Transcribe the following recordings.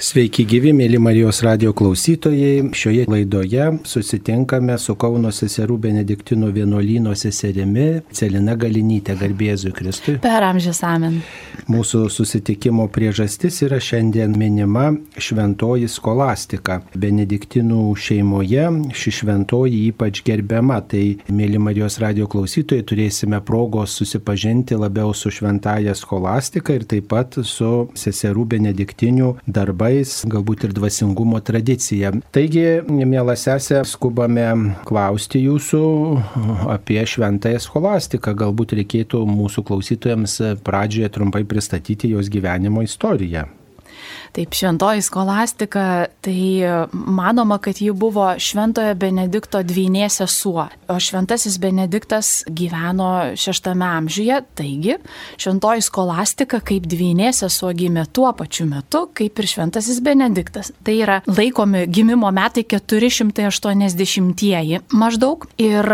Sveiki gyvi, mėly Marijos radio klausytojai. Šioje laidoje susitinkame su Kauno seserų Benediktinų vienuolyno seserimi Celina Galinytė, garbėzui Kristui. Per amžius amen. Mūsų susitikimo priežastis yra šiandien minima šventoji skolastika. Benediktinų šeimoje ši šventoji ypač gerbiama. Tai, mėly Marijos radio klausytojai, turėsime progos susipažinti labiau su šventaja skolastika ir taip pat su seserų Benediktinių darbai darbais, galbūt ir dvasingumo tradicija. Taigi, mėla sesė, skubame klausti jūsų apie šventąją scholastiką. Galbūt reikėtų mūsų klausytojams pradžioje trumpai pristatyti jos gyvenimo istoriją. Taip, šventoji skolastika, tai manoma, kad ji buvo šventojo Benedikto dvynė sesuo, o šventasis Benediktas gyveno šeštame amžiuje, taigi šventoji skolastika kaip dvynė sesuo gimė tuo pačiu metu, kaip ir šventasis Benediktas. Tai yra laikomi gimimo metai 480-ieji maždaug ir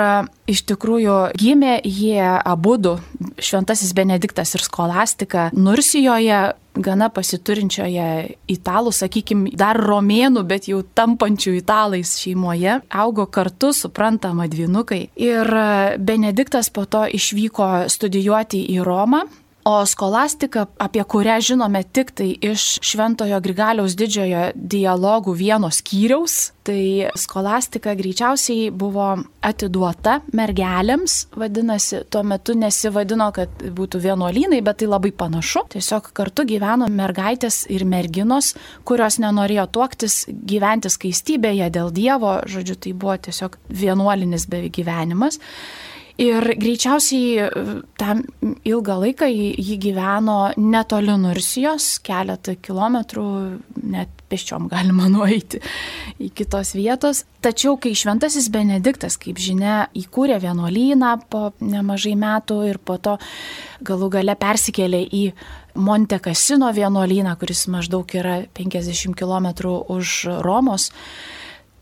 Iš tikrųjų, gimė jie abu du, Šventasis Benediktas ir Skolastika, Nursijoje, gana pasiturinčioje italų, sakykime, dar romėnų, bet jau tampančių italais šeimoje, augo kartu, suprantama, dvinukai. Ir Benediktas po to išvyko studijuoti į Romą, O skolastika, apie kurią žinome tik tai iš Šventojo Grigaliaus didžiojo dialogų vieno skyriaus, tai skolastika greičiausiai buvo atiduota mergelėms, vadinasi, tuo metu nesivadino, kad būtų vienuolynai, bet tai labai panašu. Tiesiog kartu gyveno mergaitės ir merginos, kurios nenorėjo tuoktis, gyventi skaistybėje dėl Dievo, žodžiu, tai buvo tiesiog vienuolinis beveik gyvenimas. Ir greičiausiai e, tam ilgą laiką jį gyveno netoli Nursijos, keletą kilometrų, net peščiom galima nueiti į kitos vietos. Tačiau, kai Šventasis Benediktas, kaip žinia, įkūrė vienuolyną po nemažai metų ir po to galų gale persikėlė į Monte Casino vienuolyną, kuris maždaug yra 50 km už Romos,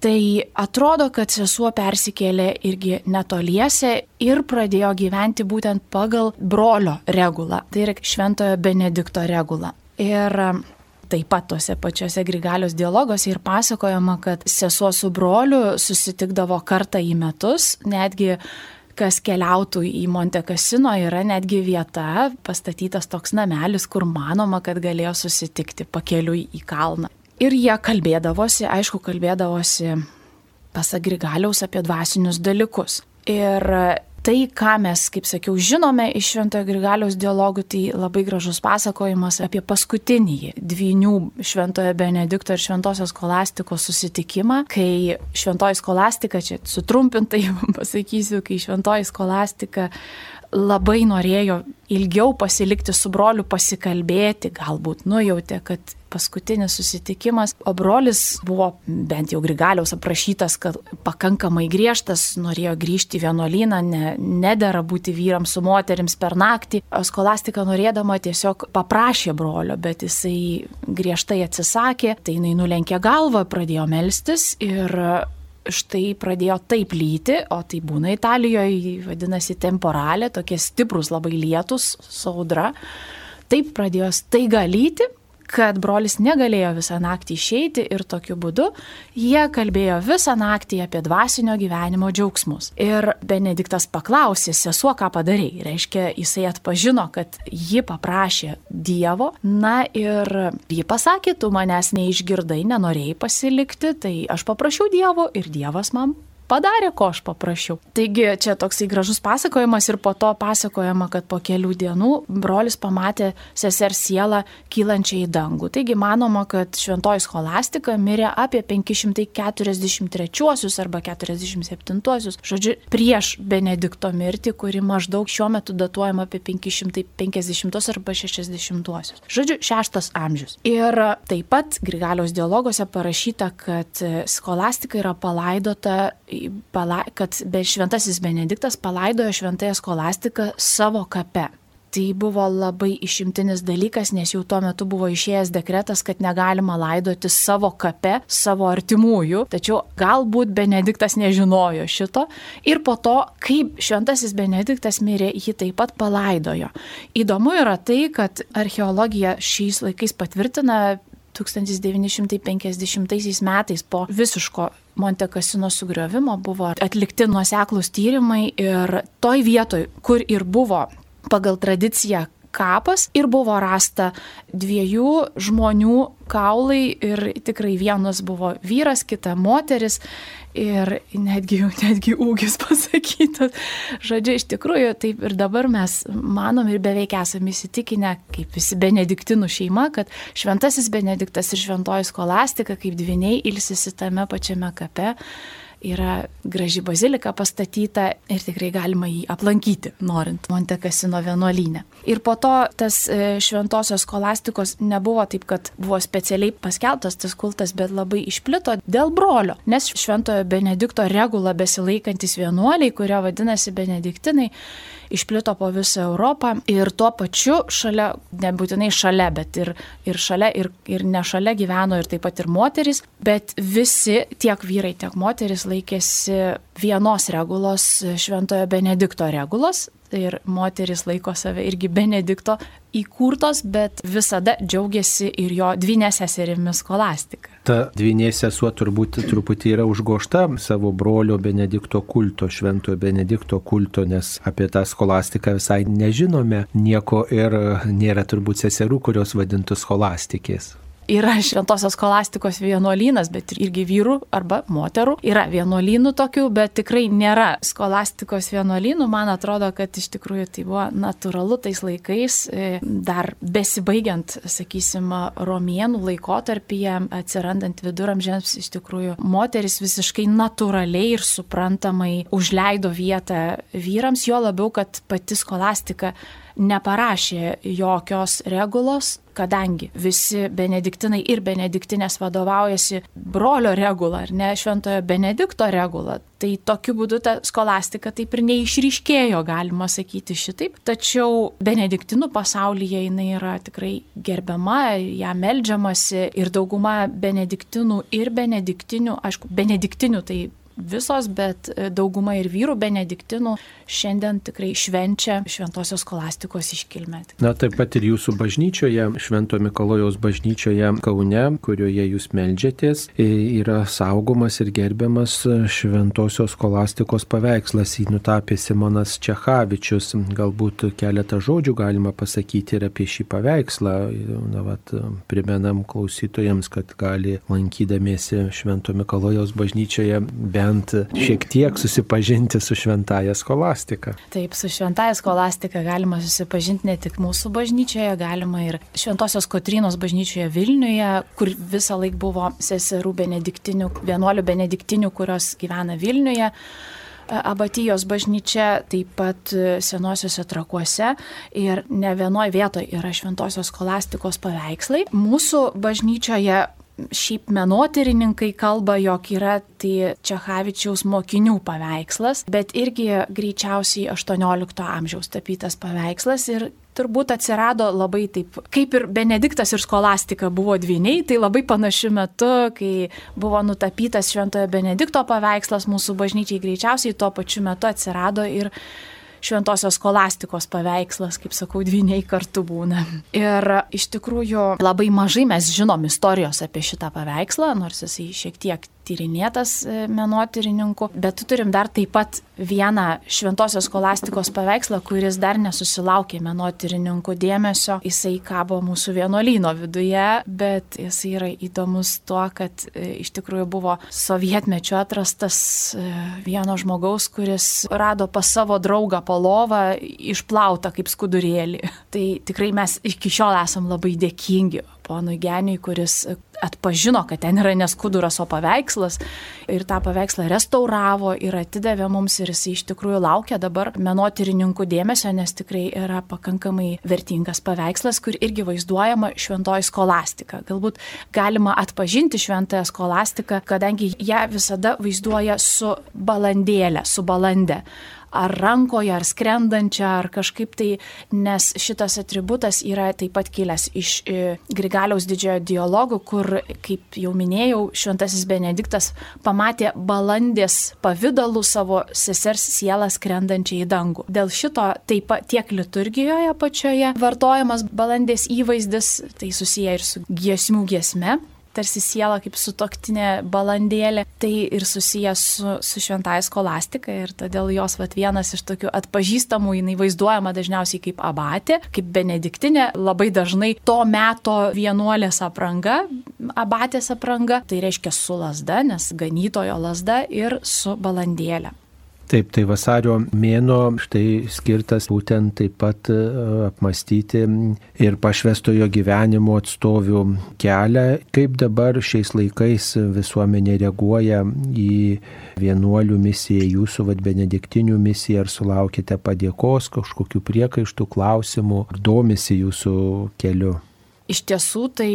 Tai atrodo, kad sesuo persikėlė irgi netoliese ir pradėjo gyventi būtent pagal brolio regulą, tai yra šventojo Benedikto regulą. Ir um, taip pat tose pačiose Grigalios dialogose ir pasakojama, kad sesuo su broliu susitikdavo kartą į metus, netgi kas keliautų į Monte Casino, yra netgi vieta, pastatytas toks namelis, kur manoma, kad galėjo susitikti pakeliui į kalną. Ir jie kalbėdavosi, aišku, kalbėdavosi pasak Grigaliaus apie dvasinius dalykus. Ir tai, ką mes, kaip sakiau, žinome iš Šventojo Grigaliaus dialogų, tai labai gražus pasakojimas apie paskutinį dvinių Šventojo Benedikto ir Šventosios skolastikos susitikimą, kai Šventoji skolastika, čia sutrumpintai pasakysiu, kai Šventoji skolastika labai norėjo ilgiau pasilikti su broliu, pasikalbėti, galbūt nujautė, kad paskutinis susitikimas, o brolis buvo bent jau Grigaliaus aprašytas, kad pakankamai griežtas, norėjo grįžti į vienuolyną, ne, nedėra būti vyrams su moteriams per naktį. O skolastika norėdama tiesiog paprašė brolio, bet jisai griežtai atsisakė, tai jinai nulenkė galvą, pradėjo melstis ir štai pradėjo taip lyti, o tai būna Italijoje, vadinasi temporalė, tokie stiprus labai lietus, saudra. Taip pradėjo staiga lyti kad brolis negalėjo visą naktį išeiti ir tokiu būdu jie kalbėjo visą naktį apie dvasinio gyvenimo džiaugsmus. Ir Benediktas paklausė, sesuo, ką padarėjai. Reiškia, jisai atpažino, kad ji paprašė Dievo, na ir ji pasakė, tu manęs neišgirdai, nenorėjai pasilikti, tai aš paprašiau Dievo ir Dievas man padarė, ko aš paprašiau. Taigi čia toksai gražus pasakojimas ir po to pasakojama, kad po kelių dienų brolis pamatė sesers sielą kylančią į dangų. Taigi manoma, kad šventoji scholastika mirė apie 543 arba 47, žodžiu, prieš Benedikto mirtį, kuri maždaug šiuo metu datuojama apie 550 arba 60. Žodžiu, šeštas amžius. Ir taip pat Grigaliaus dialoguose parašyta, kad scholastika yra palaidota kad šventasis Benediktas palaidojo šventąją skolastiką savo kape. Tai buvo labai išimtinis dalykas, nes jau tuo metu buvo išėjęs dekretas, kad negalima laidoti savo kape savo artimųjų. Tačiau galbūt Benediktas nežinojo šito. Ir po to, kaip šventasis Benediktas mirė, jį taip pat palaidojo. Įdomu yra tai, kad archeologija šiais laikais patvirtina 1950 metais po visiško Monte Casino sugriovimo buvo atlikti nuoseklus tyrimai ir toj vietoj, kur ir buvo pagal tradiciją kapas ir buvo rasta dviejų žmonių kaulai ir tikrai vienas buvo vyras, kita moteris ir netgi, netgi ūgis pasakytas. Žodžiu, iš tikrųjų, taip ir dabar mes manom ir beveik esame įsitikinę, kaip visi benediktinų šeima, kad šventasis benediktas ir šventoji skolastika kaip dviniai ilsisi tame pačiame kape yra graži bazilika pastatyta ir tikrai galima jį aplankyti, norint Monte Casino vienuolynę. Ir po to tas e, šventosios skolastikos nebuvo taip, kad buvo specialiai paskelbtas tas kultas, bet labai išplito dėl brolio, nes šventojo Benedikto regulą besilaikantis vienuoliai, kurio vadinasi Benediktinai, išplito po visą Europą ir tuo pačiu šalia, nebūtinai šalia, bet ir, ir šalia, ir, ir ne šalia gyveno ir taip pat ir moteris, bet visi, tiek vyrai, tiek moteris laikėsi vienos regulos, šventojo Benedikto regulos, ir moteris laiko save irgi Benedikto įkurtos, bet visada džiaugiasi ir jo dvinė seserimis skolastika. Ta dvinė sesuo turbūt truputį yra užgošta savo brolio Benedikto kulto, šventojo Benedikto kulto, nes apie tą skolastiką visai nežinome. Nieko ir nėra turbūt seserų, kurios vadintų skolastikės yra šventosios kolastikos vienuolynas, bet irgi vyrų arba moterų. Yra vienuolynų tokių, bet tikrai nėra skolastikos vienuolynų. Man atrodo, kad iš tikrųjų tai buvo natūralu tais laikais, e, dar besibaigiant, sakysim, romėnų laikotarpyje, atsirandant viduramžiams, iš tikrųjų moteris visiškai natūraliai ir suprantamai užleido vietą vyrams, jo labiau, kad pati skolastika neparašė jokios regulos, kadangi visi benediktinai ir benediktinės vadovaujasi brolio regula, ar ne šventojo benedikto regula. Tai tokiu būdu ta skolastika taip ir neišryškėjo, galima sakyti šitaip. Tačiau benediktinų pasaulyje jinai yra tikrai gerbiama, ją melžiamasi ir dauguma benediktinų ir benediktinių, aišku, benediktinių tai visos, bet e, dauguma ir vyrų benediktinų šiandien tikrai švenčia šventosios kolastikos iškilmę. Na, taip pat ir jūsų bažnyčioje, Švento Mikalojaus bažnyčioje Kaune, kurioje jūs melžiatės, yra saugomas ir gerbiamas šventosios kolastikos paveikslas. Jį nutapė Simonas Čechavičius. Galbūt keletą žodžių galima pasakyti ir apie šį paveikslą. Na, vat, primenam klausytojams, kad gali lankydamiesi Švento Mikalojaus bažnyčioje be bent šiek tiek susipažinti su šventaja skolastika. Taip, su šventaja skolastika galima susipažinti ne tik mūsų bažnyčioje, galima ir Šventosios Kotrinos bažnyčioje Vilniuje, kur visą laiką buvo seserų benediktinių, vienuolių benediktinių, kurios gyvena Vilniuje. Abatijos bažnyčia, taip pat senosiuose trakuose ir ne vienoje vietoje yra šventosios skolastikos paveikslai. Mūsų bažnyčioje Šiaip menotyrininkai kalba, jog yra tai Čechavičiaus mokinių paveikslas, bet irgi greičiausiai 18 amžiaus tapytas paveikslas ir turbūt atsirado labai taip, kaip ir Benediktas ir Skolastika buvo dviniai, tai labai panašiu metu, kai buvo nutapytas Šventojo Benedikto paveikslas mūsų bažnyčiai, greičiausiai tuo pačiu metu atsirado ir šventosios skolastikos paveikslas, kaip sakau, dviniai kartu būna. Ir iš tikrųjų labai mažai mes žinom istorijos apie šitą paveikslą, nors jisai šiek tiek tyrinėtas e, menotyrininkų, bet turim dar taip pat vieną šventosios skolastikos paveikslą, kuris dar nesusilaukė menotyrininkų dėmesio. Jisai kabo mūsų vienuolyno viduje, bet jisai yra įdomus tuo, kad e, iš tikrųjų buvo sovietmečiu atrastas e, vieno žmogaus, kuris rado pas savo draugą palovą išplautą kaip skudurėlį. Tai tikrai mes iki šiol esam labai dėkingi ponui Geniui, kuris atpažino, kad ten yra neskuduras, o paveikslas ir tą paveikslą restauravo ir atidavė mums ir jis iš tikrųjų laukia dabar menotyrininkų dėmesio, nes tikrai yra pakankamai vertingas paveikslas, kur irgi vaizduojama šventoji skolastika. Galbūt galima atpažinti šventąją skolastiką, kadangi ją visada vaizduoja su balandėlė, su balandė ar rankoje, ar skrendančią, ar kažkaip tai, nes šitas atributas yra taip pat kilęs iš e, Grigaliaus didžiojo dialogų, kur, kaip jau minėjau, šventasis Benediktas pamatė balandės pavydalų savo sesers sielą skrendančią į dangų. Dėl šito taip pat tiek liturgijoje pačioje vartojamas balandės įvaizdis, tai susiję ir su giesmių giesme, tarsi siela kaip sutoktinė balandėlė, tai ir susijęs su, su šventąją skolastiką ir todėl jos vat, vienas iš tokių atpažįstamų, jinai vaizduojama dažniausiai kaip abatė, kaip benediktinė, labai dažnai to meto vienuolės apranga, abatės apranga, tai reiškia su lasda, nes ganytojo lasda ir su balandėlė. Taip, tai vasario mėno štai skirtas būtent taip pat e, apmastyti ir pašvestojo gyvenimo atstovių kelią, kaip dabar šiais laikais visuomenė reaguoja į vienuolių misiją, jūsų vad benediktinių misiją, ar sulaukite padėkos, kažkokių priekaištų, klausimų, ar domisi jūsų keliu. Iš tiesų, tai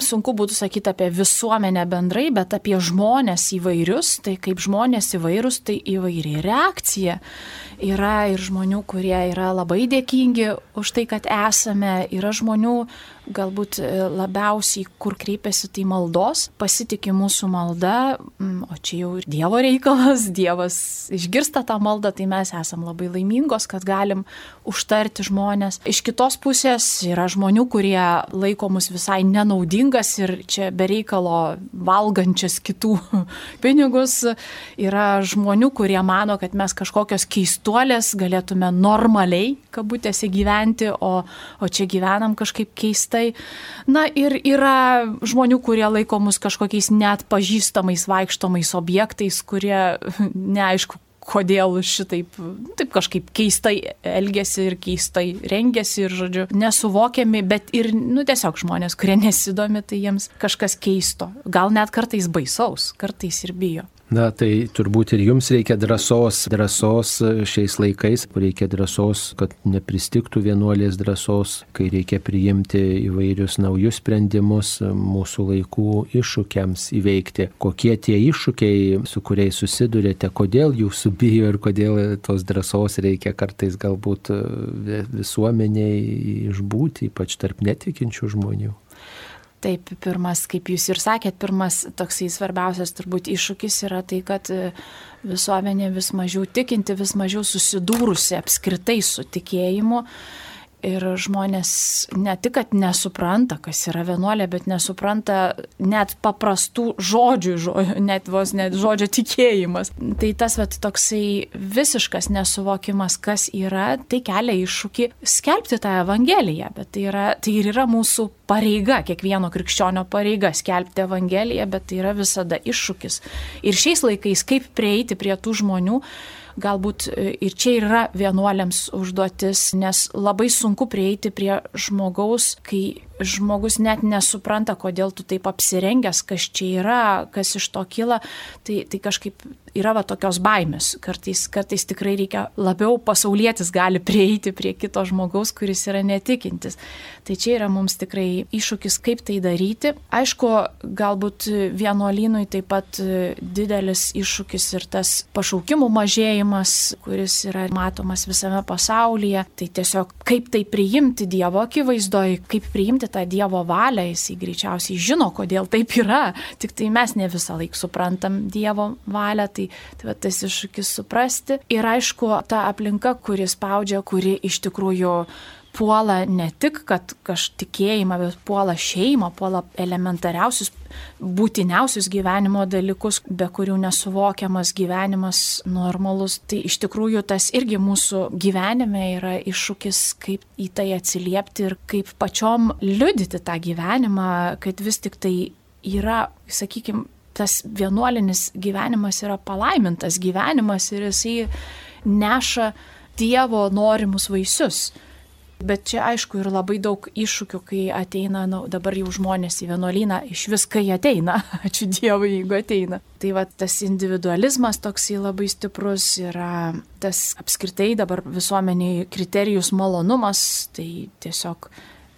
sunku būtų sakyti apie visuomenę bendrai, bet apie žmonės įvairius, tai kaip žmonės įvairūs, tai įvairi reakcija. Yra ir žmonių, kurie yra labai dėkingi už tai, kad esame, yra žmonių, galbūt e, labiausiai, kur kreipiasi tai maldos, pasitikė mūsų malda, mm, o čia jau ir Dievo reikalas, Dievas išgirsta tą maldą, tai mes esam labai laimingos, kad galim užtarti žmonės. Iš kitos pusės yra žmonių, kurie laiko mus visai nenaudingas ir čia bereikalo valgančias kitų pinigus. Yra žmonių, kurie mano, kad mes kažkokios keistuolės galėtume normaliai, kabutėse, gyventi, o, o čia gyvenam kažkaip keistai keistai. Na ir yra žmonių, kurie laiko mus kažkokiais net pažįstamais vaikštomais objektais, kurie neaišku, kodėl šitaip taip kažkaip keistai elgesi ir keistai rengiasi ir, žodžiu, nesuvokiami, bet ir, nu, tiesiog žmonės, kurie nesidomi, tai jiems kažkas keisto. Gal net kartais baisaus, kartais ir bijo. Na, tai turbūt ir jums reikia drąsos, drąsos šiais laikais, reikia drąsos, kad nepristiktų vienuolės drąsos, kai reikia priimti įvairius naujus sprendimus mūsų laikų iššūkiams įveikti. Kokie tie iššūkiai, su kuriais susidurėte, kodėl jūsų bijo ir kodėl tos drąsos reikia kartais galbūt visuomeniai išbūti, ypač tarp netikinčių žmonių. Taip, pirmas, kaip jūs ir sakėt, pirmas toksai svarbiausias turbūt iššūkis yra tai, kad e, visuomenė vis mažiau tikinti, vis mažiau susidūrusi apskritai su tikėjimu Ir žmonės ne tik, kad nesupranta, kas yra vienuolė, bet nesupranta net paprastų žodžių, žo, net vos net žodžio tikėjimas. Tai tas vat, toksai visiškas nesuvokimas, kas yra, tai kelia iššūkį skelbti tą Evangeliją. Bet tai, yra, tai ir yra mūsų pareiga, kiekvieno krikščionio pareiga skelbti Evangeliją, bet tai yra visada iššūkis. Ir šiais laikais, kaip prieiti prie tų žmonių, galbūt e, ir čia yra vienuoliams užduotis, nes labai sunku prieiti prie žmogaus, kai žmogus net nesupranta, kodėl tu taip apsirengęs, kas čia yra, kas iš to kyla, tai, tai kažkaip yra va tokios baimės. Kartais, kartais tikrai reikia labiau pasaulietis gali prieiti prie kito žmogaus, kuris yra netikintis. Tai čia yra mums tikrai iššūkis, kaip tai daryti. Aišku, galbūt vienuolynui taip pat didelis iššūkis ir tas pašaukimų mažėjimas, kuris yra matomas visame pasaulyje. Tai tiesiog kaip tai priimti Dievo akivaizdoje, kaip priimti tą Dievo valią, jisai greičiausiai žino, kodėl taip yra, tik tai mes ne visą laiką suprantam Dievo valią, tai, tai va, tas iššūkis suprasti. Ir aišku, ta aplinka, kuri spaudžia, kuri iš tikrųjų puola ne tik, kad kažtikėjimą, bet puola šeimą, puola elementariausius, būtiniausius gyvenimo dalykus, be kurių nesuvokiamas gyvenimas normalus. Tai iš tikrųjų tas irgi mūsų gyvenime yra iššūkis, kaip į tai atsiliepti ir kaip pačiom liudyti tą gyvenimą, kad vis tik tai yra, sakykime, tas vienuolinis gyvenimas yra palaimintas gyvenimas ir jisai neša Dievo norimus vaisius. Bet čia aišku ir labai daug iššūkių, kai ateina, nu, dabar jau žmonės į vienuolyną, iš viską jie ateina, ačiū Dievui, jeigu ateina. Tai va tas individualizmas toksai labai stiprus yra tas apskritai dabar visuomeniai kriterijus malonumas, tai tiesiog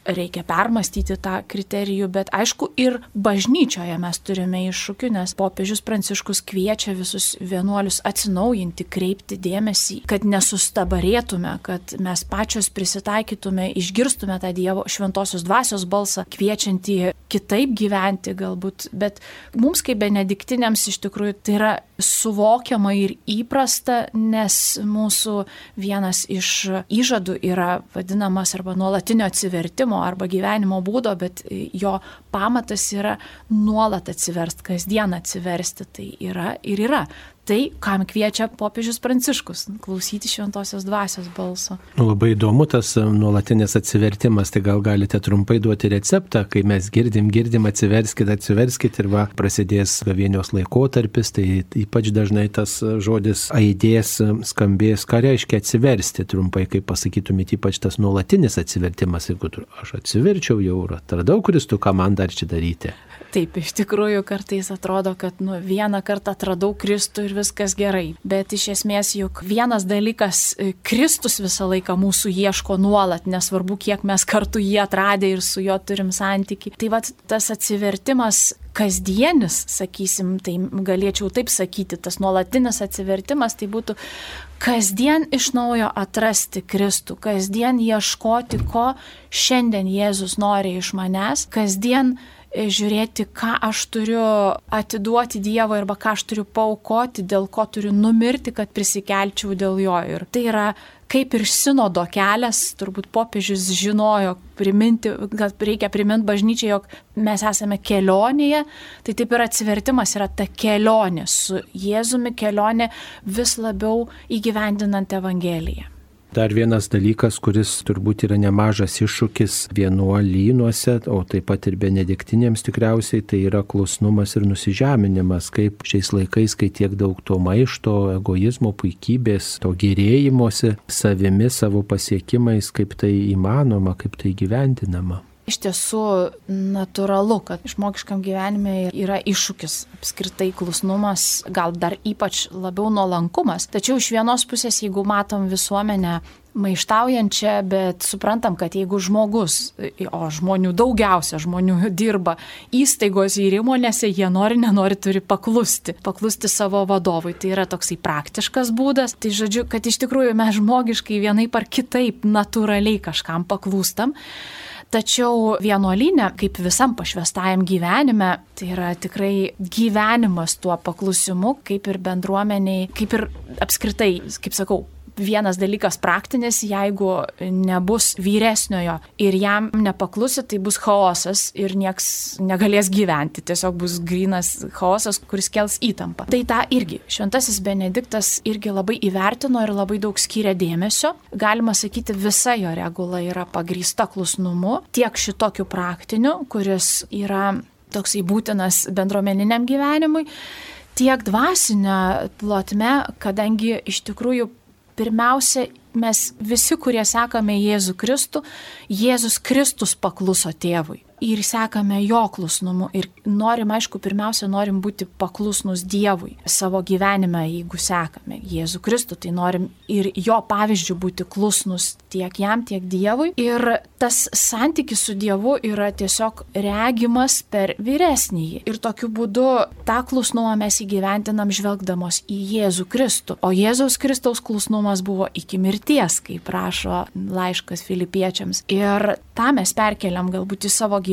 reikia permastyti tą kriterijų, bet aišku ir bažnyčioje mes turime iššūkių, nes popiežius Pranciškus kviečia visus vienuolius atsinaujinti, kreipti dėmesį, kad nesustabarėtume, kad mes pačios prisitaikytume, išgirstume tą Dievo šventosios dvasios balsą, kviečiantį kitaip gyventi galbūt, bet mums kaip benediktiniams iš tikrųjų tai yra suvokiama ir įprasta, nes mūsų vienas iš įžadų yra vadinamas arba nuolatinio atsivertimo arba gyvenimo būdo, bet jo pamatas yra nuolat atsiversti, kasdien atsiversti. Tai yra ir yra tai, kam kviečia popiežius Pranciškus - klausyti šventosios dvasios balso. Labai įdomu tas e, nuolatinis atsivertimas, tai gal galite trumpai duoti receptą, kai mes girdim, girdim, atsiverskite, atsiverskite ir va prasidės gavėnios laikotarpis, tai ypač dažnai tas žodis aidės, skambės, ką reiškia atsiversti, trumpai, kaip pasakytumėte, ypač tas nuolatinis atsivertimas, jeigu aš atsiverčiau jau ir atradau Kristų, ką man dar čia daryti. Taip, iš tikrųjų kartais atrodo, kad nu, vieną kartą atradau Kristų ir viskas gerai. Bet iš esmės juk vienas dalykas, e, Kristus visą laiką mūsų ieško nuolat, nesvarbu, kiek mes kartu jį atradę ir su juo turim santyki. Tai vad tas atsivertimas kasdienis, sakysim, tai galėčiau taip sakyti, tas nuolatinis atsivertimas, tai būtų kasdien iš naujo atrasti Kristų, kasdien ieškoti, ko šiandien Jėzus nori iš manęs, kasdien žiūrėti, ką aš turiu atiduoti Dievui arba ką aš turiu paukoti, dėl ko turiu numirti, kad prisikelčiau dėl jo. Ir tai yra kaip ir sinodo kelias, turbūt popiežius žinojo, priminti, kad reikia priminti bažnyčiai, jog mes esame kelionėje, tai taip ir atsivertimas yra ta kelionė su Jėzumi, kelionė vis labiau įgyvendinant Evangeliją. Dar vienas dalykas, kuris turbūt yra nemažas iššūkis vienuolynuose, o taip pat ir benediktinėms tikriausiai, tai yra klusnumas ir nusižeminimas, kaip šiais laikais, kai tiek daug to maišto, egoizmo, puikybės, to gerėjimosi savimi, savo pasiekimais, kaip tai įmanoma, kaip tai gyvendinama. Iš tiesų natūralu, kad žmogiškam gyvenime yra iššūkis apskritai klusnumas, gal dar ypač labiau nuolankumas. Tačiau iš vienos pusės, jeigu matom visuomenę maištaujančią, bet suprantam, kad jeigu žmogus, o žmonių daugiausia žmonių dirba įstaigos ir įmonėse, jie nori, nenori, turi paklusti, paklusti savo vadovui. Tai yra toksai praktiškas būdas. Tai žodžiu, kad iš tikrųjų mes žmogiškai vienaip ar kitaip natūraliai kažkam paklūstam. Tačiau vienuolinė, kaip visam pašvestajam gyvenime, tai yra tikrai gyvenimas tuo paklusimu, kaip ir bendruomeniai, kaip ir apskritai, kaip sakau, vienas dalykas praktinis, jeigu nebus vyresniojo ir jam nepaklusi, tai bus chaosas ir nieks negalės gyventi. Tiesiog bus grinas chaosas, kuris kels įtampą. Tai tą irgi šventasis Benediktas irgi labai įvertino ir labai daug skiria dėmesio. Galima sakyti, visa jo regula yra pagrįsta klusnumu, tiek šitokiu praktiniu, kuris yra toksai būtinas bendruomeniniam gyvenimui, tiek dvasinė plotme, kadangi iš tikrųjų pirmiausia, mes visi, kurie sekame Jėzų Kristų, Jėzus Kristus pakluso tėvui ir sekame jo klusnumu. Ir norim, aišku, pirmiausia, norim būti paklusnus Dievui savo gyvenime, jeigu sekame Jėzų Kristų, tai norim ir jo pavyzdžių būti klusnus tiek jam, tiek Dievui. Ir tas santykis su Dievu yra tiesiog regimas per vyresnįjį. Ir tokiu būdu tą klusnumą mes įgyventinam žvelgdamos į Jėzų Kristų. O Jėzaus Kristaus klusnumas buvo iki mirties, kaip rašo laiškas filipiečiams. Ir tą mes perkeliam galbūt į savo gyvenimą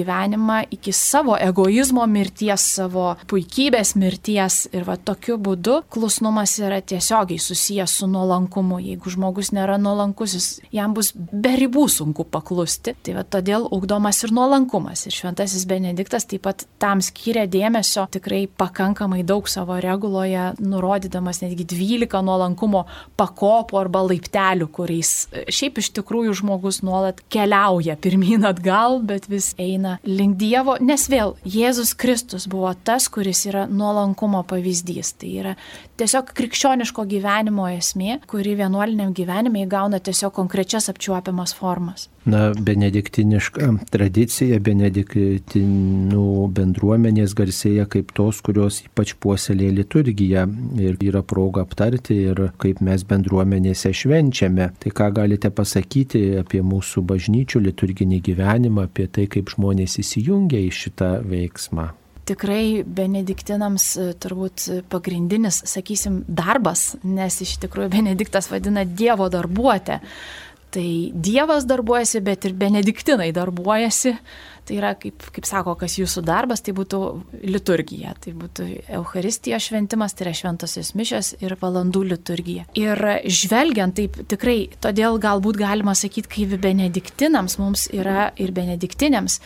iki savo egoizmo mirties, savo puikybės mirties. Ir va tokiu būdu klusnumas yra tiesiogiai susijęs su nuolankumu. Jeigu žmogus nėra nuolankus, jam bus be ribų sunku paklusti. Tai va todėl ugdomas ir nuolankumas. Ir šventasis Benediktas taip pat tam skiria dėmesio tikrai pakankamai daug savo reguloje, nurodydamas netgi 12 nuolankumo pakopų arba laiptelių, kuriais šiaip iš tikrųjų žmogus nuolat keliauja pirmyn atgal, bet vis eina eina link Dievo, nes vėl Jėzus Kristus buvo tas, kuris yra nuolankumo pavyzdys. Tai yra tiesiog krikščioniško gyvenimo esmė, kuri vienuoliniam gyvenime įgauna tiesiog konkrečias apčiuopiamas formas. Na, benediktiniška tradicija, benediktinų bendruomenės garsėja kaip tos, kurios ypač puoselė liturgiją ir yra proga aptarti ir kaip mes bendruomenėse švenčiame. Tai ką galite pasakyti apie mūsų bažnyčių liturginį gyvenimą, apie tai, kaip žmonės įsijungia į šitą veiksmą? tikrai benediktinams e, turbūt pagrindinis, sakysim, darbas, nes iš tikrųjų Benediktas vadina Dievo darbuotę. Tai Dievas darbuojasi, bet ir benediktinai darbuojasi. Tai yra, kaip, kaip sako, kas jūsų darbas, tai būtų liturgija, tai būtų Euharistijos šventimas, tai yra šventosios mišės ir valandų liturgija. Ir žvelgiant taip tikrai, todėl galbūt galima sakyti, kaip benediktinams mums yra ir benediktinėms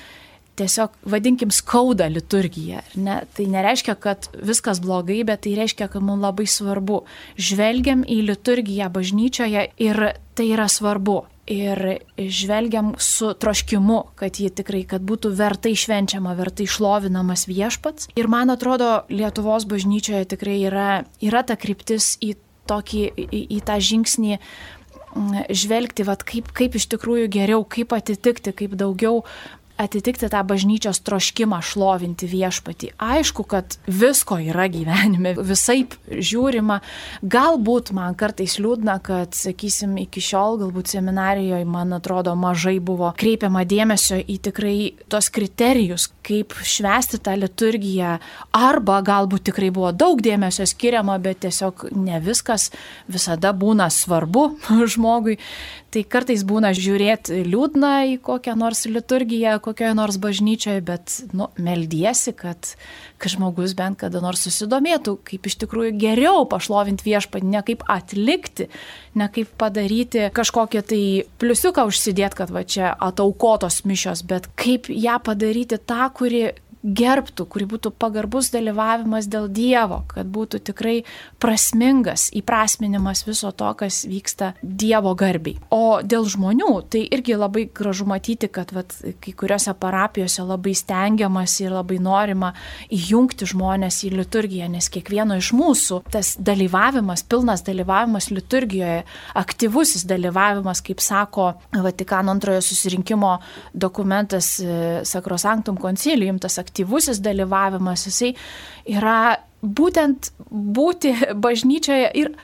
tiesiog, vadinkim, skauda liturgija. Ne? Tai nereiškia, kad viskas blogai, bet tai reiškia, kad mums labai svarbu. Žvelgiam į liturgiją bažnyčioje ir tai yra svarbu. Ir žvelgiam su troškimu, kad ji tikrai, kad būtų vertai švenčiama, vertai šlovinamas viešpats. Ir man atrodo, Lietuvos bažnyčioje tikrai yra, yra ta kryptis į tokį, į, į tą žingsnį žvelgti, vat, kaip, kaip iš tikrųjų geriau, kaip atitikti, kaip daugiau atitikti tą bažnyčios troškimą šlovinti viešpatį. Aišku, kad visko yra gyvenime, visai žiūrima. Galbūt man kartais liūdna, kad, sakysim, iki šiol galbūt seminarijoje, man atrodo, mažai buvo kreipiama dėmesio į tikrai tos kriterijus, kaip švesti tą liturgiją. Arba galbūt tikrai buvo daug dėmesio skiriama, bet tiesiog ne viskas visada būna svarbu žmogui. Tai kartais būna žiūrėti liūdna į kokią nors liturgiją, kokioje nors bažnyčioje, bet, nu, meldiesi, kad, kad žmogus bent kada nors susidomėtų, kaip iš tikrųjų geriau pašlovinti viešpatį, ne kaip atlikti, ne kaip padaryti kažkokią tai pliusiuką užsidėti, kad va čia ataukotos mišios, bet kaip ją padaryti tą, kuri gerbtų, kuri būtų pagarbus dalyvavimas dėl Dievo, kad būtų tikrai prasmingas įprasminimas viso to, kas vyksta Dievo garbiai. O dėl žmonių, tai irgi labai gražu matyti, kad vat, kai kuriuose parapijose labai stengiamas ir labai norima įjungti žmonės į liturgiją, nes kiekvieno iš mūsų tas dalyvavimas, pilnas dalyvavimas liturgijoje, aktyvusis dalyvavimas, kaip sako Vatikano antrojo susirinkimo dokumentas e, Sakrosanktum Concilium, tas aktyvusis aktyvusis dalyvavimas, jisai yra būtent būti bažnyčioje ir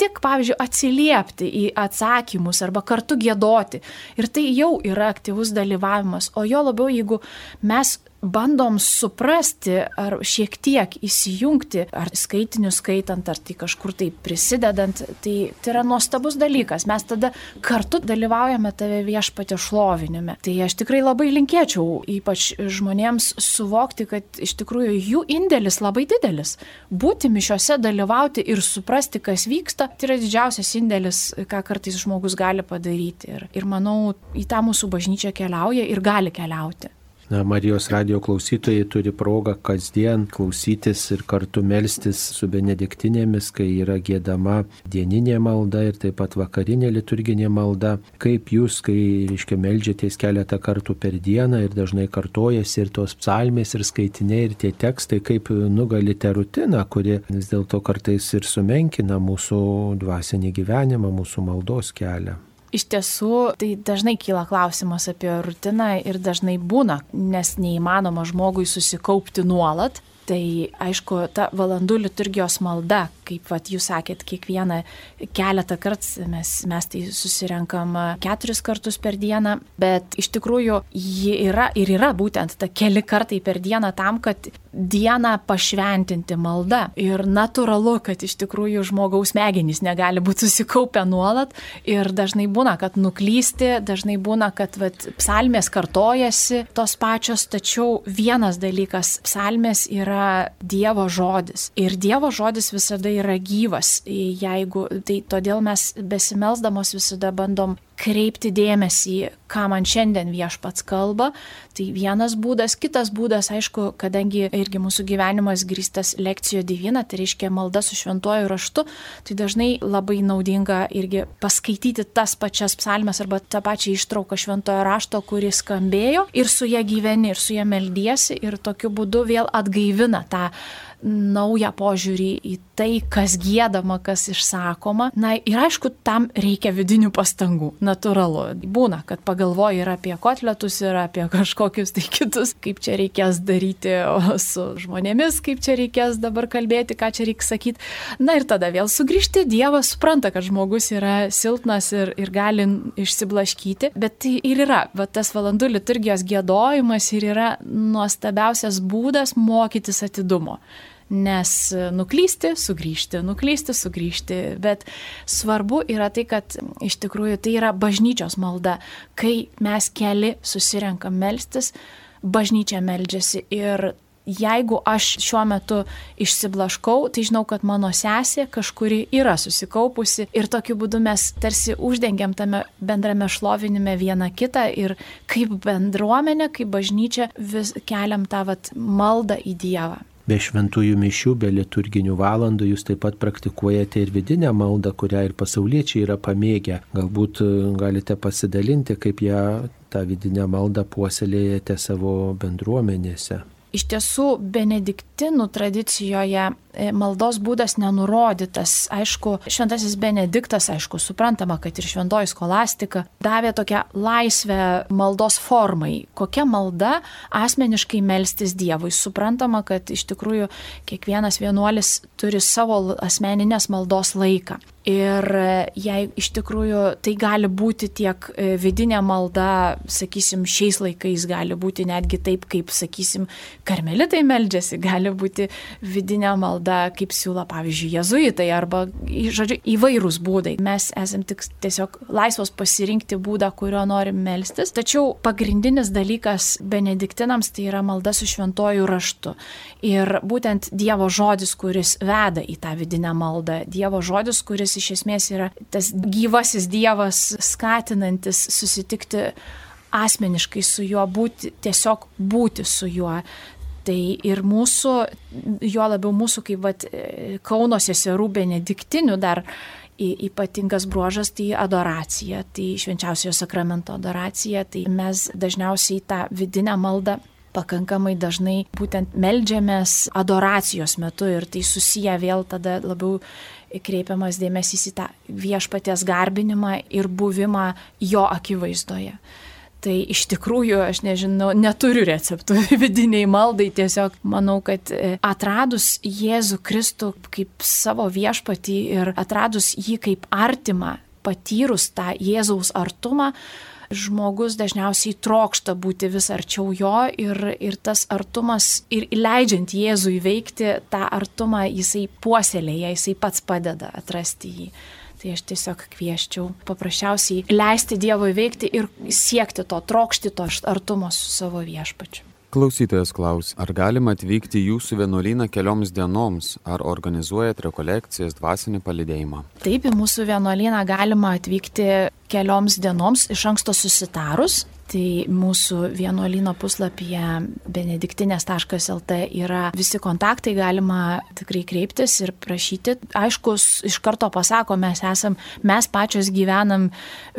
tik, pavyzdžiui, atsiliepti į atsakymus arba kartu gėdoti. Ir tai jau yra aktyvus dalyvavimas. O jo labiau, jeigu mes bandom suprasti ar šiek tiek įsijungti, ar skaitinius skaitant, ar tai kažkur tai prisidedant, tai tai yra nuostabus dalykas. Mes tada kartu dalyvaujame tave viešpatė šlovinime. Tai aš tikrai labai linkėčiau, ypač žmonėms suvokti, kad iš tikrųjų jų indėlis labai didelis. Būti mišiuose, dalyvauti ir suprasti, kas vyksta, tai yra didžiausias indėlis, ką kartais žmogus gali padaryti. Ir, ir manau, į tą mūsų bažnyčią keliauja ir gali keliauti. Na, Marijos radio klausytojai turi progą kasdien klausytis ir kartu melstis su benediktinėmis, kai yra gėdama dieninė malda ir taip pat vakarinė liturginė malda. Kaip jūs, kai, reiškia, melžiatės keletą kartų per dieną ir dažnai kartojasi ir tos psalmės ir skaitiniai ir tie tekstai, kaip nugalite rutiną, kuri vis dėlto kartais ir sumenkina mūsų dvasinį gyvenimą, mūsų maldos kelią. Iš tiesų, tai dažnai kyla klausimas apie rutiną ir dažnai būna, nes neįmanoma žmogui susikaupti nuolat. Tai aišku, ta valandų liturgijos malda, kaip vat, jūs sakėt, kiekvieną keletą kartų mes, mes tai susirenkam keturis kartus per dieną, bet iš tikrųjų ji yra ir yra būtent ta keli kartai per dieną tam, kad dieną pašventinti malda. Ir natūralu, kad iš tikrųjų žmogaus smegenys negali būti susikaupę nuolat ir dažnai būna, kad nuklysti, dažnai būna, kad vat, psalmės kartojasi tos pačios, tačiau vienas dalykas, psalmės yra Dievo žodis. Ir Dievo žodis visada yra gyvas. Jeigu, tai todėl mes besimelsdamos visada bandom kreipti dėmesį, ką man šiandien viešpats kalba. Tai vienas būdas, kitas būdas, aišku, kadangi irgi mūsų gyvenimas grįstas lekcijo divina, tai reiškia malda su šventuoju raštu, tai dažnai labai naudinga irgi paskaityti tas pačias psalmes arba tą pačią ištrauką šventojo rašto, kuris skambėjo ir su ją gyveni, ir su ją meldiesi ir tokiu būdu vėl atgaivina tą naują požiūrį į tai, kas gėdama, kas išsakoma. Na ir aišku, tam reikia vidinių pastangų, natūralu. Būna, kad pagalvoji ir apie kotletus, ir apie kažkokius tai kitus, kaip čia reikės daryti su žmonėmis, kaip čia reikės dabar kalbėti, ką čia reikia sakyti. Na ir tada vėl sugrįžti, Dievas supranta, kad žmogus yra silpnas ir, ir gali išsiblaškyti, bet tai ir yra, va, tas valandų liturgijos gėdojimas ir yra nuostabiausias būdas mokytis atidumo nes nuklysti, sugrįžti, nuklysti, sugrįžti, bet svarbu yra tai, kad iš tikrųjų tai yra bažnyčios malda, kai mes keli susirenkam melstis, bažnyčia meldžiasi. Ir jeigu aš šiuo metu išsiblaškau, tai žinau, kad mano sesė kažkuri yra susikaupusi. Ir tokiu būdu mes tarsi uždengiam tame bendrame šlovinime vieną kitą. Ir kaip bendruomenė, kaip bažnyčia vis keliam tą vat, maldą į Dievą be šventųjų mišių, be liturginių valandų jūs taip pat praktikuojate ir vidinę maldą, kurią ir pasauliečiai yra pamėgę. Galbūt e, galite pasidalinti, kaip ją tą vidinę maldą puoselėjate savo bendruomenėse. Iš tiesų, benediktinų tradicijoje e, maldos būdas nenurodytas. Aišku, šventasis benediktas, aišku, suprantama, kad ir šventoji skolastika davė tokią laisvę maldos formai. Kokia malda asmeniškai melstis Dievui. Suprantama, kad iš tikrųjų kiekvienas vienuolis turi savo asmeninės maldos laiką. Ir e, jei iš tikrųjų tai gali būti tiek e, vidinė malda, sakysim, šiais laikais gali būti netgi taip, kaip, sakysim, karmelitai meldžiasi, gali būti vidinė malda, kaip siūlo, pavyzdžiui, jezuitai arba, žodžiu, įvairūs būdai. Mes esame tik tiesiog laisvos pasirinkti būdą, kurio norim melstis. Tačiau pagrindinis dalykas benediktinams tai yra malda su šventuoju raštu. Ir būtent Dievo žodis, kuris veda į tą vidinę maldą, Dievo žodis, kuris iš esmės yra tas gyvasis Dievas skatinantis susitikti asmeniškai su juo, būti, tiesiog būti su juo. Tai ir mūsų, juo labiau mūsų kaip vat, Kauno seserų benediktinių dar ypatingas bruožas tai adoracija, tai švenčiausiojo sakramento adoracija, tai mes dažniausiai tą vidinę maldą pakankamai dažnai būtent melžiamės adoracijos metu ir tai susiję vėl tada labiau kreipiamas dėmesys į tą viešpaties garbinimą ir buvimą jo akivaizdoje. Tai iš tikrųjų, aš nežinau, neturiu receptų vidiniai maldai, tiesiog manau, kad e, atradus Jėzų Kristų kaip savo viešpatį ir atradus jį kaip artimą, patyrus tą Jėzaus artumą, žmogus dažniausiai trokšta būti vis arčiau jo ir, ir tas artumas ir leidžiant Jėzui veikti tą artumą jisai puoselėja, jisai pats padeda atrasti jį. Tai aš tiesiog kvieščiau paprasčiausiai leisti Dievui veikti ir siekti to, trokšti to artumo su savo viešpačiu. Klausytojas klaus, ar galima atvykti jūsų vienuolyną kelioms dienoms, ar organizuojat rekolekcijas dvasinį palidėjimą? Taip, į mūsų vienuolyną galima atvykti kelioms dienoms iš anksto susitarus. Tai mūsų vienuolino puslapyje benediktinės.lt yra visi kontaktai, galima tikrai kreiptis ir prašyti. Aišku, iš karto pasako, mes esam, mes pačios gyvenam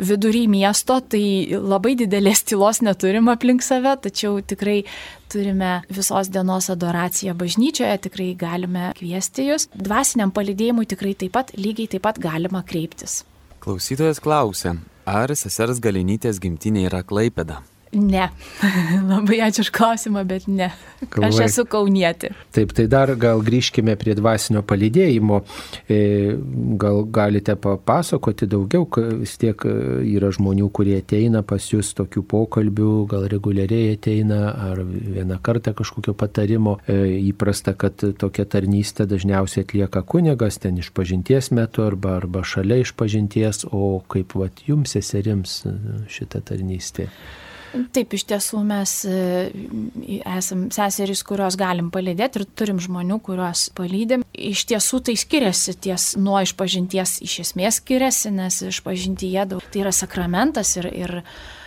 vidury miesto, tai labai didelės tylos neturim aplink save, tačiau tikrai turime visos dienos adoraciją bažnyčioje, tikrai galime kviesti jūs. Dvasiniam palidėjimui tikrai taip pat, lygiai taip pat galima kreiptis. Klausytojas klausia, ar sesers galinytės gimtinė yra Klaipeda? Ne. Labai ačiū už klausimą, bet ne. Galvai. Aš esu kaunietė. Taip, tai dar gal grįžkime prie dvasinio palydėjimo. E, gal galite papasakoti daugiau, vis tiek e, yra žmonių, kurie ateina pas jūs tokių pokalbių, gal reguliariai ateina, ar vieną kartą kažkokio patarimo. E, įprasta, kad tokia tarnystė dažniausiai atlieka kunigas ten iš pažinties metu arba, arba šalia iš pažinties, o kaip vat, jums seserims šita tarnystė. Taip, iš tiesų mes e, esam seserys, kurios galim palydėti ir turim žmonių, kuriuos palydim. Iš tiesų tai skiriasi ties nuo išpažinties, iš esmės skiriasi, nes išpažintyje daug tai yra sakramentas ir, ir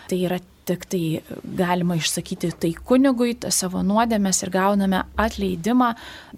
tai yra tik tai galima išsakyti tai kunigui, savo nuodėmės ir gauname atleidimą,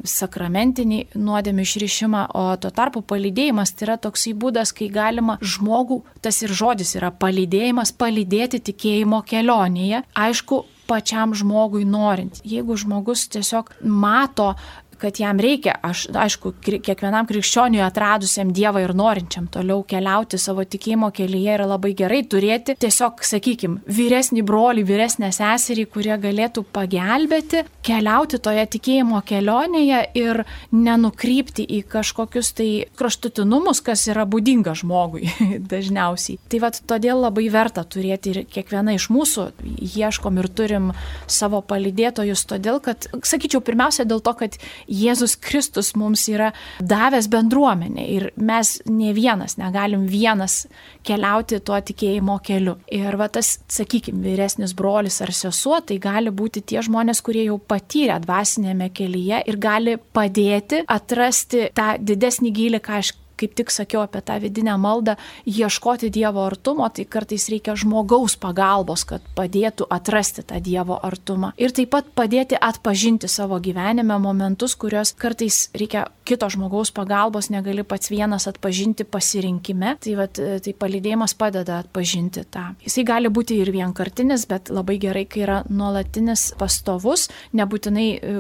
sakramentinį nuodėmę išrišimą, o tuo tarpu palydėjimas tai yra toksai būdas, kai galima žmogų, tas ir žodis yra palydėjimas, palydėti tikėjimo kelionėje. Aišku, pačiam žmogui norint. Jeigu žmogus tiesiog mato kad jam reikia, aš, aišku, kiekvienam krikščioniui atradusiam Dievą ir norinčiam toliau keliauti savo tikėjimo kelyje yra labai gerai turėti tiesiog, sakykime, vyresnį brolį, vyresnę seserį, kurie galėtų pagelbėti, keliauti toje tikėjimo kelionėje ir nenukrypti į kažkokius tai kraštutinumus, kas yra būdinga žmogui dažniausiai. Tai vad todėl labai verta turėti ir kiekviena iš mūsų ieškom ir turim savo palidėtojus, todėl kad, sakyčiau, pirmiausia dėl to, kad Jėzus Kristus mums yra davęs bendruomenę ir mes ne vienas negalim vienas keliauti tuo tikėjimo keliu. Ir va tas, sakykime, vyresnis brolis ar sesuo, tai gali būti tie žmonės, kurie jau patyrė dvasinėme kelyje ir gali padėti atrasti tą didesnį gylį, ką aš kaip tik sakiau apie tą vidinę maldą, ieškoti Dievo artumo, tai kartais reikia žmogaus pagalbos, kad padėtų atrasti tą Dievo artumą. Ir taip pat padėti atpažinti savo gyvenime momentus, kuriuos kartais reikia kito žmogaus pagalbos, negali pats vienas atpažinti pasirinkime. Tai, vat, tai palidėjimas padeda atpažinti tą. Jisai gali būti ir vienkartinis, bet labai gerai, kai yra nuolatinis pastovus, nebūtinai e,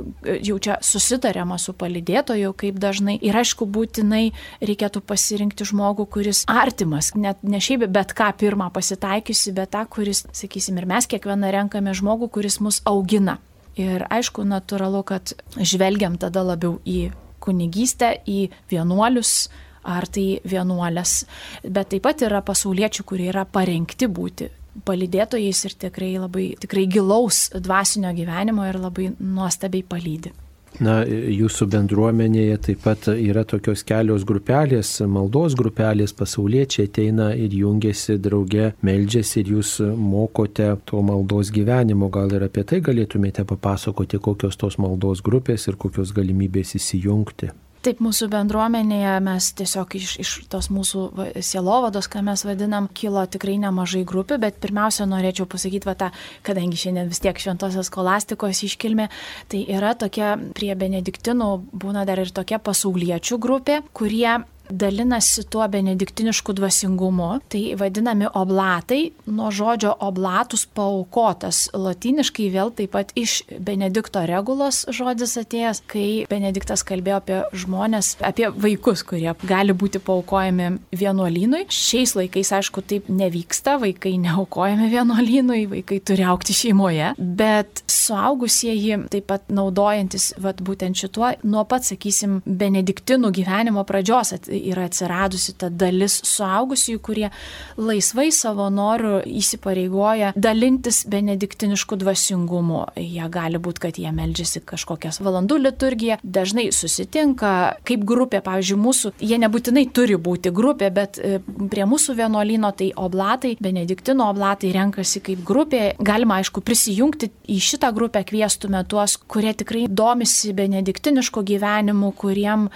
jau čia susitariama su palidėtoju, kaip dažnai. Ir aišku, būtinai reikia reikėtų pasirinkti žmogų, kuris artimas, net ne šiaip bet ką pirmą pasitaikiusi, bet tą, kuris, sakysim, ir mes kiekvieną renkame žmogų, kuris mus augina. Ir aišku, natūralu, kad žvelgiam tada labiau į kunigystę, į vienuolius, ar tai vienuolės, bet taip pat yra pasauliečių, kurie yra parengti būti palydėtojais ir tikrai labai tikrai gilaus dvasinio gyvenimo ir labai nuostabiai palydė. Na, jūsų bendruomenėje taip pat yra tokios kelios grupelės, maldos grupelės, pasauliečiai ateina ir jungiasi drauge, meldžiasi ir jūs mokote to maldos gyvenimo. Gal ir apie tai galėtumėte papasakoti, kokios tos maldos grupės ir kokios galimybės įsijungti. Taip, mūsų bendruomenėje mes tiesiog iš, iš tos mūsų sielovados, ką mes vadinam, kilo tikrai nemažai grupių, bet pirmiausia norėčiau pasakyti, va, tą, kadangi šiandien vis tiek šventosios kolastikos iškilmė, tai yra tokia prie benediktinų būna dar ir tokia pasauliečių grupė, kurie dalinasi tuo benediktinišku dvasingumu. Tai vadinami oblatai, nuo žodžio oblatus paukotas. Latiniškai vėl taip pat iš Benedikto regulos žodis atėjęs, kai Benediktas kalbėjo apie žmonės, apie vaikus, kurie gali būti paukojami vienuolynui. Šiais laikais, aišku, taip nevyksta, vaikai neaukojami vienuolynui, vaikai turi aukti šeimoje, bet suaugusieji taip pat naudojantis vat, būtent šituo, nuo pat, sakysim, benediktinų gyvenimo pradžios at, yra atsiradusi ta dalis suaugusiųjų, kurie laisvai savo norų įsipareigoja dalintis benediktinišku dvasingumu. Jie gali būti, kad jie meldžiasi kažkokias valandų liturgiją, dažnai susitinka kaip grupė, pavyzdžiui, mūsų, jie nebūtinai turi būti grupė, bet e, prie mūsų vienuolino tai oblatai, benediktino oblatai renkasi kaip grupė. Galima, aišku, prisijungti į šitą grupę, kviestume tuos, kurie tikrai domisi benediktinišku gyvenimu, kuriem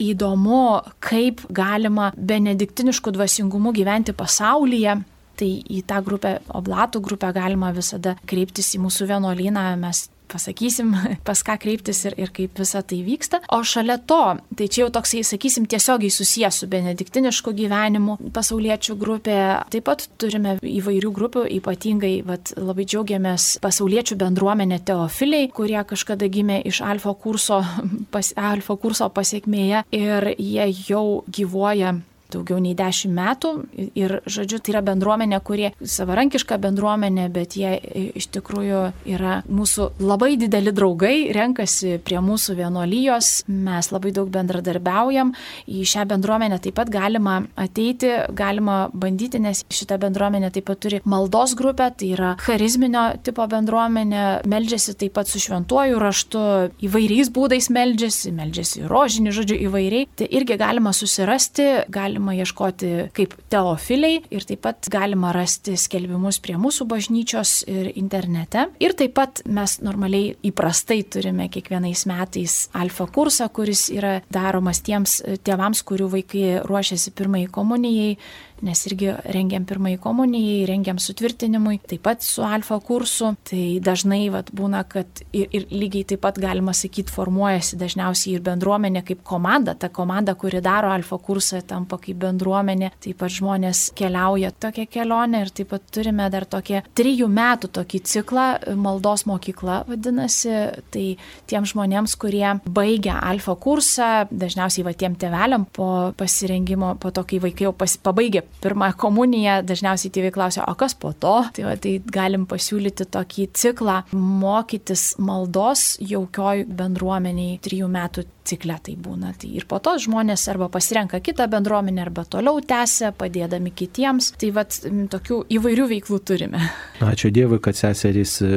įdomu, kaip galima benediktinišku dvasingumu gyventi pasaulyje. Tai į tą grupę, oblatų grupę galima visada kreiptis į mūsų vienuolyną, mes pasakysim, pas ką kreiptis ir, ir kaip visa tai vyksta. O šalia to, tai čia jau toksai, sakysim, tiesiogiai susijęs su benediktinišku gyvenimu pasauliečių grupė. Taip pat turime įvairių grupių, ypatingai vat, labai džiaugiamės pasauliečių bendruomenė teofiliai, kurie kažkada gimė iš alfa kurso, pas, alfa kurso pasiekmėje ir jie jau gyvuoja daugiau nei dešimt metų. Ir, žodžiu, tai yra bendruomenė, kurie savarankiška bendruomenė, bet jie iš tikrųjų yra mūsų labai dideli draugai, renkasi prie mūsų vienuolijos, mes labai daug bendradarbiaujam, į šią bendruomenę taip pat galima ateiti, galima bandyti, nes šita bendruomenė taip pat turi maldos grupę, tai yra charizminio tipo bendruomenė, meldžiasi taip pat su šventuoju raštu, įvairiais būdais meldžiasi, meldžiasi rožinį, žodžiu, įvairiai, tai irgi galima susirasti, galima galima ieškoti kaip teofiliai ir taip pat galima rasti skelbimus prie mūsų bažnyčios ir internete. Ir taip pat mes normaliai įprastai turime kiekvienais metais alfa kursą, kuris yra daromas tiems tėvams, kurių vaikai ruošiasi pirmai komunijai nes irgi rengiam pirmąjį komunijai, rengiam sutvirtinimui, taip pat su alfa kursu. Tai dažnai vat, būna, kad ir, ir lygiai taip pat galima sakyti, formuojasi dažniausiai ir bendruomenė kaip komanda. Ta komanda, kuri daro alfa kursą, tampa kaip bendruomenė. Taip pat žmonės keliauja tokią kelionę ir taip pat turime dar tokią trijų metų tokį ciklą, maldos mokykla vadinasi. Tai tiem žmonėms, kurie baigia alfa kursą, dažniausiai va tiem teveliam po pasirengimo, po to, kai vaikai jau pas, pabaigė pirmą komuniją, dažniausiai tėvai klausia, o kas po to? Tai, va, tai galim pasiūlyti tokį ciklą mokytis maldos jaukioj bendruomeniai trijų metų cikle tai būna. Tai ir po to žmonės arba pasirenka kitą bendruomenę, arba toliau tęsia, padėdami kitiems. Tai vad tokių įvairių veiklų turime. Ačiū Dievui, kad seserys e,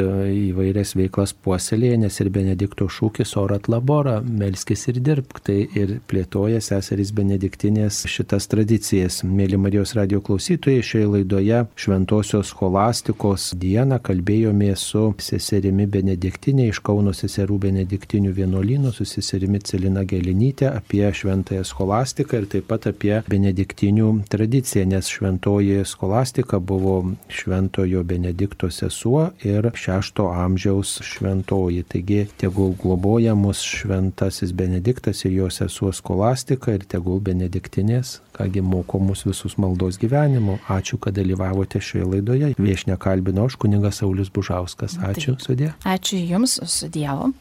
įvairias veiklas puoselėje, nes ir Benedikto šūkis orat labora, melskis ir dirbk. Tai ir plėtoja seserys Benediktinės šitas tradicijas. Mėly Marijos radio klausytojai, šioje laidoje Šventojios scholastikos dieną kalbėjome su seserimi Benediktinė iš Kauno seserų Benediktinių vienuolynų, su seserimi. Celina Gelinytė apie šventąją scholastiką ir taip pat apie benediktinių tradiciją, nes šventoji scholastika buvo šventojo Benedikto sesuo ir šešto amžiaus šventoji. Taigi tegul globoja mus šventasis Benediktas ir jo sesuo scholastika ir tegul benediktinės, kągi moko mus visus maldos gyvenimo. Ačiū, kad dalyvavote šioje laidoje. Viešne kalbino aš kuningas Saulis Bužauskas. Ačiū, sudė. Ačiū Jums, su Dievu.